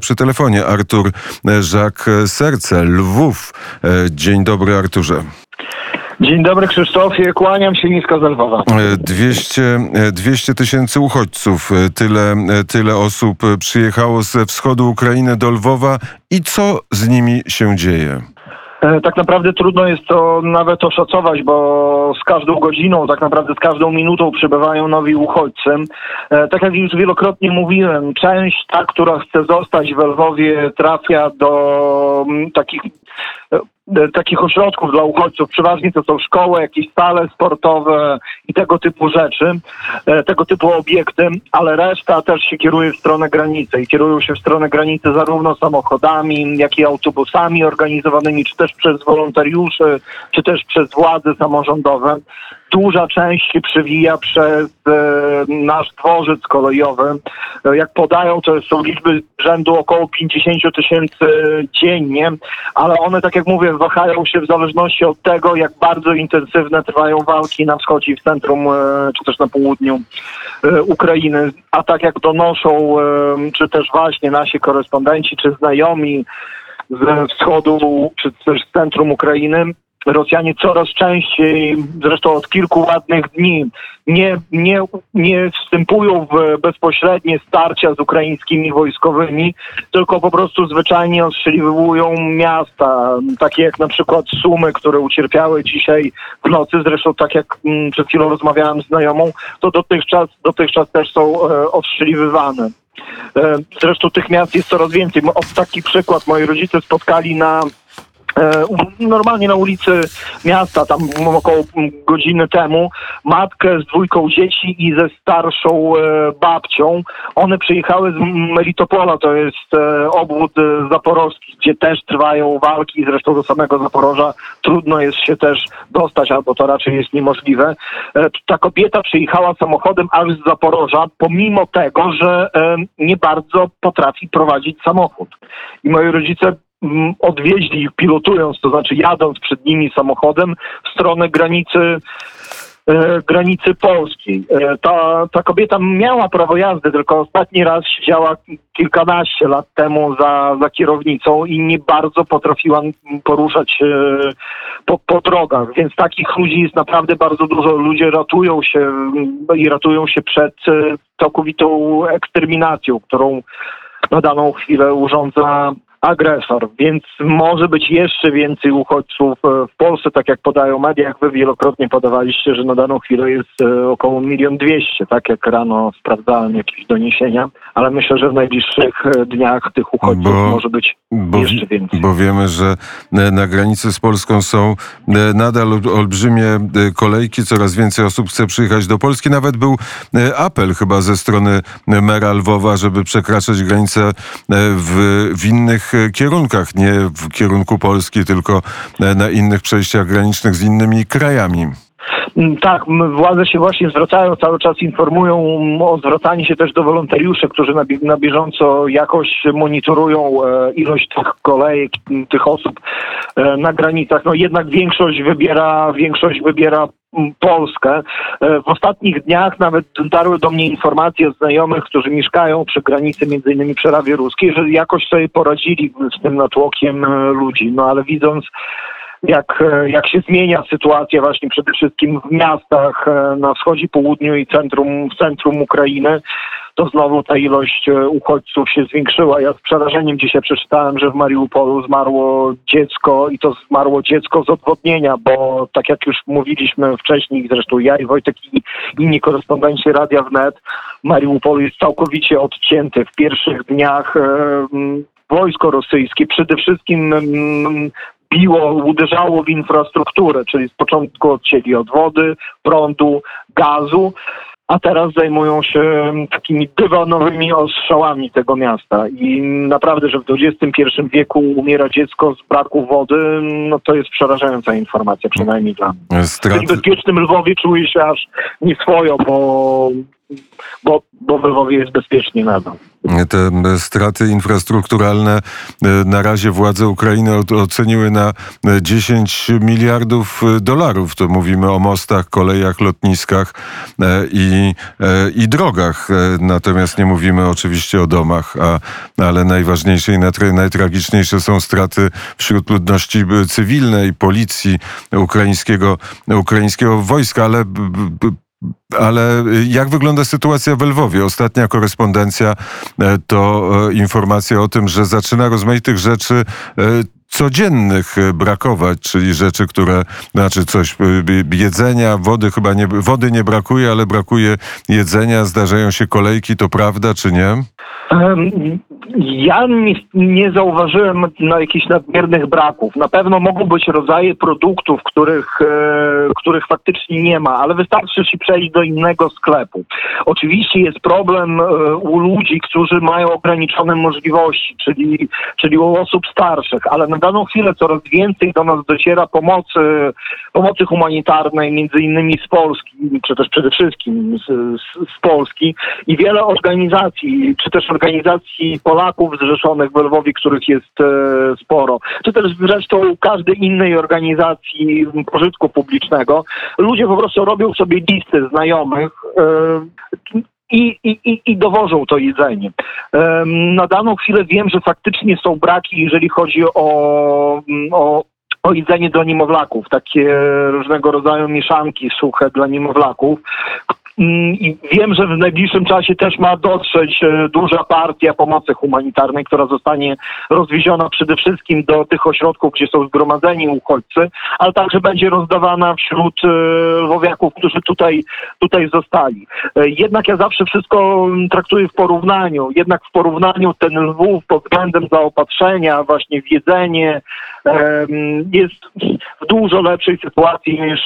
Przy telefonie Artur Żak Serce, Lwów. Dzień dobry Arturze. Dzień dobry Krzysztofie, kłaniam się nisko z Lwowa. 200, 200 tysięcy uchodźców, tyle, tyle osób przyjechało ze wschodu Ukrainy do Lwowa i co z nimi się dzieje? E, tak naprawdę trudno jest to nawet oszacować, bo z każdą godziną, tak naprawdę z każdą minutą przybywają nowi uchodźcy. E, tak jak już wielokrotnie mówiłem, część ta, która chce zostać w Lwowie, trafia do takich E, takich ośrodków dla uchodźców. Przeważnie to są szkoły, jakieś sale sportowe i tego typu rzeczy, e, tego typu obiekty, ale reszta też się kieruje w stronę granicy i kierują się w stronę granicy zarówno samochodami, jak i autobusami organizowanymi, czy też przez wolontariuszy, czy też przez władze samorządowe duża część się przewija przez e, nasz dworzec kolejowy. E, jak podają, to są liczby rzędu około 50 tysięcy dziennie, ale one, tak jak mówię, wahają się w zależności od tego, jak bardzo intensywne trwają walki na wschodzie i w centrum, e, czy też na południu e, Ukrainy. A tak jak donoszą, e, czy też właśnie nasi korespondenci, czy znajomi, ze wschodu, czy też z centrum Ukrainy, Rosjanie coraz częściej, zresztą od kilku ładnych dni, nie, nie, nie wstępują w bezpośrednie starcia z ukraińskimi wojskowymi, tylko po prostu zwyczajnie ostrzeliwują miasta, takie jak na przykład Sumy, które ucierpiały dzisiaj w nocy. Zresztą tak jak mm, przed chwilą rozmawiałem z znajomą, to dotychczas, dotychczas też są e, ostrzeliwywane. E, zresztą tych miast jest coraz więcej. Taki przykład moi rodzice spotkali na normalnie na ulicy miasta, tam około godziny temu, matkę z dwójką dzieci i ze starszą e, babcią. One przyjechały z Melitopola, to jest e, obwód zaporowski, gdzie też trwają walki, zresztą do samego Zaporoża trudno jest się też dostać, albo to raczej jest niemożliwe. Ta kobieta przyjechała samochodem aż z Zaporoża, pomimo tego, że nie bardzo potrafi prowadzić samochód. I moi rodzice odwieźli ich pilotując, to znaczy jadąc przed nimi samochodem w stronę granicy e, granicy polskiej. E, ta, ta kobieta miała prawo jazdy, tylko ostatni raz siedziała kilkanaście lat temu za, za kierownicą i nie bardzo potrafiła poruszać się po, po drogach, więc takich ludzi jest naprawdę bardzo dużo. Ludzie ratują się i ratują się przed e, całkowitą eksterminacją, którą na daną chwilę urządza agresor, więc może być jeszcze więcej uchodźców e, w Polsce, tak jak podają media, jak wy wielokrotnie podawaliście, że na daną chwilę jest e, około milion dwieście, tak jak rano sprawdzałem jakieś doniesienia, ale myślę, że w najbliższych e, dniach tych uchodźców bo, może być bo, jeszcze więcej. Bo wiemy, że na granicy z Polską są nadal olbrzymie kolejki, coraz więcej osób chce przyjechać do Polski. Nawet był apel chyba ze strony mera Lwowa, żeby przekraczać granicę w, w innych kierunkach, nie w kierunku Polski, tylko na innych przejściach granicznych z innymi krajami. Mm, tak, władze się właśnie zwracają, cały czas informują o zwracaniu się też do wolontariuszy, którzy na, na bieżąco jakoś monitorują e, ilość tych kolejek, tych osób e, na granicach. No jednak większość wybiera, większość wybiera Polskę. E, w ostatnich dniach nawet dotarły do mnie informacje od znajomych, którzy mieszkają przy granicy, między innymi przy Ruskiej, że jakoś sobie poradzili z tym natłokiem e, ludzi. No ale widząc jak, e, jak się zmienia sytuacja właśnie przede wszystkim w miastach na wschodzie, południu i centrum, w centrum Ukrainy, to znowu ta ilość e, uchodźców się zwiększyła. Ja z przerażeniem dzisiaj przeczytałem, że w Mariupolu zmarło dziecko i to zmarło dziecko z odwodnienia, bo tak jak już mówiliśmy wcześniej, zresztą ja i Wojtek i inni korespondenci Radia Wnet, Mariupol jest całkowicie odcięty. W pierwszych dniach e, wojsko rosyjskie przede wszystkim biło, uderzało w infrastrukturę, czyli z początku odcięli od wody, prądu, gazu a teraz zajmują się takimi dywanowymi ostrzałami tego miasta. I naprawdę, że w XXI wieku umiera dziecko z braku wody, no to jest przerażająca informacja, przynajmniej dla mnie. Strat... W bezpiecznym Lwowie czuję się aż nieswojo, bo, bo, bo w Lwowie jest bezpiecznie nadal. Te straty infrastrukturalne na razie władze Ukrainy oceniły na 10 miliardów dolarów. To mówimy o mostach, kolejach, lotniskach i, i drogach. Natomiast nie mówimy oczywiście o domach, a, ale najważniejsze i najtragiczniejsze są straty wśród ludności cywilnej, policji, ukraińskiego, ukraińskiego wojska, ale ale jak wygląda sytuacja w Lwowie? Ostatnia korespondencja e, to e, informacja o tym, że zaczyna rozmaitych rzeczy codziennych brakować, czyli rzeczy, które, znaczy coś, jedzenia, wody chyba nie, wody nie brakuje, ale brakuje jedzenia, zdarzają się kolejki, to prawda czy nie? Ja nie, zauważyłem no, jakichś nadmiernych braków. Na pewno mogą być rodzaje produktów, których, e, których faktycznie nie ma, ale wystarczy się przejść do innego sklepu. Oczywiście jest problem e, u ludzi, którzy mają ograniczone możliwości, czyli, czyli u osób starszych, ale na daną chwilę coraz więcej do nas dociera pomocy, pomocy humanitarnej, między innymi z Polski, czy też przede wszystkim z, z, z Polski i wiele organizacji, czy też organizacji Polaków zrzeszonych w Lwowie, których jest e, sporo, czy też zresztą każdej innej organizacji pożytku publicznego. Ludzie po prostu robią sobie listy znajomych, e, i, i, i dowożą to jedzenie. Na daną chwilę wiem, że faktycznie są braki, jeżeli chodzi o, o, o jedzenie dla niemowlaków, takie różnego rodzaju mieszanki suche dla niemowlaków, I wiem, że w najbliższym czasie też ma dotrzeć e, duża partia pomocy humanitarnej, która zostanie rozwieziona przede wszystkim do tych ośrodków, gdzie są zgromadzeni uchodźcy, ale także będzie rozdawana wśród e, lwowiaków, którzy tutaj, tutaj zostali. E, jednak ja zawsze wszystko traktuję w porównaniu. Jednak w porównaniu ten Lwów pod względem zaopatrzenia, właśnie w jedzenie, jest w dużo lepszej sytuacji niż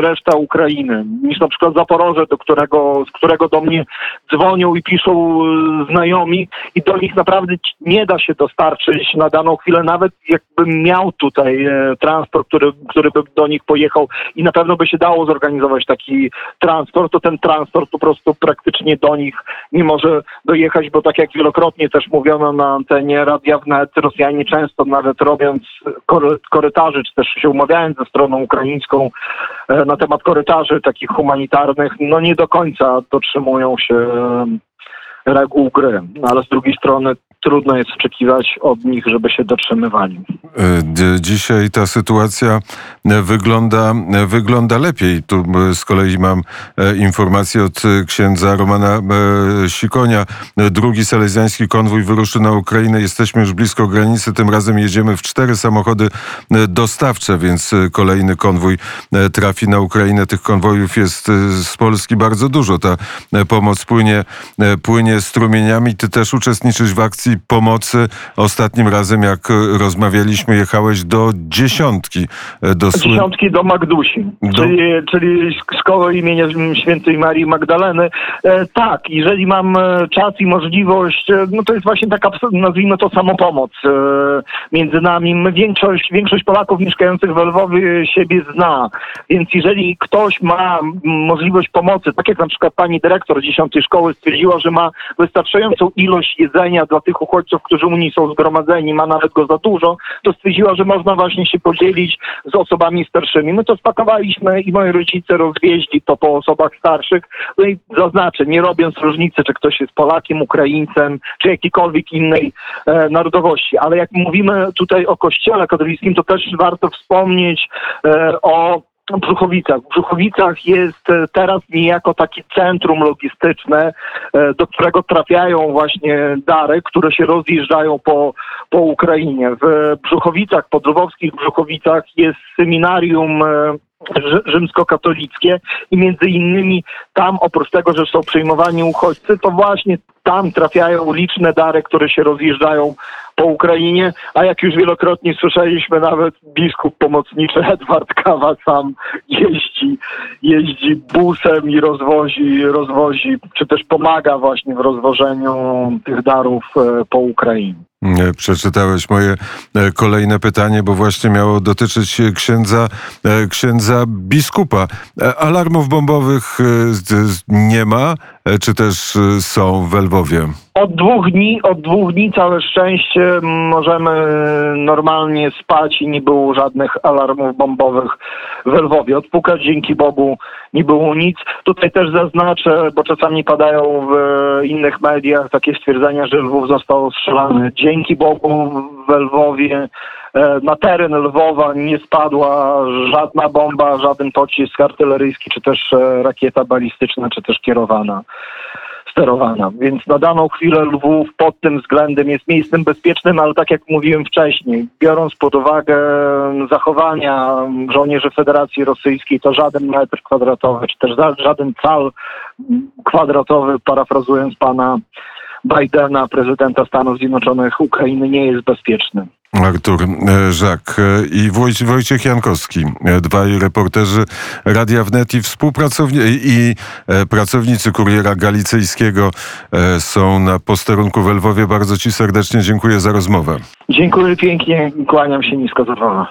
reszta Ukrainy, niż na przykład Zaporoże, do którego, z którego do mnie dzwonią i piszą e, znajomi i do nich naprawdę nie da się dostarczyć na daną chwilę, nawet jakbym miał tutaj e, transport, który, który by do nich pojechał i na pewno by się dało zorganizować taki transport, to ten transport po prostu praktycznie do nich nie może dojechać, bo tak jak wielokrotnie też mówiono na antenie Radia Wnet, Rosjanie często nawet robiąc korytarzy, czy też się umawiając ze stroną ukraińską e, na temat korytarzy takich humanitarnych, no nie do końca dotrzymują się reguł gry, no, ale z drugiej strony trudno jest oczekiwać od nich, żeby się dotrzymywali. E, dzisiaj ta sytuacja e, wygląda, e, wygląda lepiej. Tu z kolei mam informację od księdza Romana Sikonia. Drugi salezjański konwój wyruszy na Ukrainę. Jesteśmy już blisko granicy. Tym razem jedziemy w cztery samochody dostawcze, więc kolejny konwój trafi na Ukrainę. Tych konwojów jest z Polski bardzo dużo. Ta pomoc płynie, płynie strumieniami. Ty też uczestniczysz w akcji pomocy. Ostatnim razem, jak rozmawialiśmy, jechałeś do dziesiątki. E, do dziesiątki do Magdusi, do... Czyli, czyli szkoły imienia świętej Marii Magdaleny. E, tak, jeżeli mam e, czas i możliwość, e, no to jest właśnie taka, nazwijmy to, samopomoc e, między nami. Większość, większość Polaków mieszkających w Lwowie siebie zna, więc jeżeli ktoś ma możliwość pomocy, tak jak na przykład pani dyrektor dziesiątej szkoły stwierdziła, że ma wystarczającą ilość jedzenia dla tych uchodźców, którzy u niej są zgromadzeni, ma nawet go za dużo, to stwierdziła, że można właśnie się podzielić z osobami starszymi. My to spakowaliśmy i moi rodzice rozwieźli to po osobach starszych. No i zaznaczę, nie robiąc różnicy, czy ktoś jest Polakiem, Ukraińcem, czy jakiejkolwiek innej e, narodowości. Ale jak mówimy tutaj o kościele katolickim, to też warto wspomnieć e, o Brzuchowicach. W Brzuchowicach jest e, teraz niejako takie centrum logistyczne, e, do którego trafiają właśnie dary, które się rozjeżdżają po, po Ukrainie. W Brzuchowicach, po Lwowskich Brzuchowicach jest seminarium e, rzymskokatolickie i między innymi tam oprócz tego, że są przyjmowani uchodźcy, to właśnie tam trafiają liczne dary, które się rozjeżdżają po Ukrainie, a jak już wielokrotnie słyszeliśmy, nawet biskup pomocniczy Edward Kawa sam jeździ, jeździ busem i rozwozi, rozwozi, czy też pomaga właśnie w rozwożeniu tych darów e, po Ukrainie. E, przeczytałeś moje e, kolejne pytanie, bo właśnie miało dotyczyć księdza, księdza biskupa. Alarmów bombowych nie ma. e, czy też e, są w Lwowie? Od dwóch dni, od dwóch dni całe szczęście możemy normalnie spać i nie było żadnych alarmów bombowych w Lwowie. Odpukać dzięki Bogu nie było nic. Tutaj też zaznaczę, bo czasami padają w innych mediach takie stwierdzenia, że Lwów został ostrzelany. Dzięki Bogu w Lwowie e, na teren Lwowa nie spadła żadna bomba, żaden pocisk artyleryjski, czy też e, rakieta balistyczna, czy też kierowana sterowana. Więc na daną chwilę Lwów pod tym względem jest miejscem bezpiecznym, ale tak jak mówiłem wcześniej, biorąc pod uwagę zachowania żołnierzy Federacji Rosyjskiej, to żaden metr kwadratowy, czy też żaden cal kwadratowy, parafrazując pana Bidena, prezydenta Stanów Zjednoczonych Ukrainy, nie jest bezpieczny. Artur e, Żak e, i Wojc- Wojciech Jankowski, e, dwaj reporterzy Radia Wnet i współpracowni i pracownicy Kuriera Galicyjskiego są na posterunku w Lwowie. Bardzo Ci serdecznie dziękuję za rozmowę. Dziękuję pięknie, kłaniam się nisko za.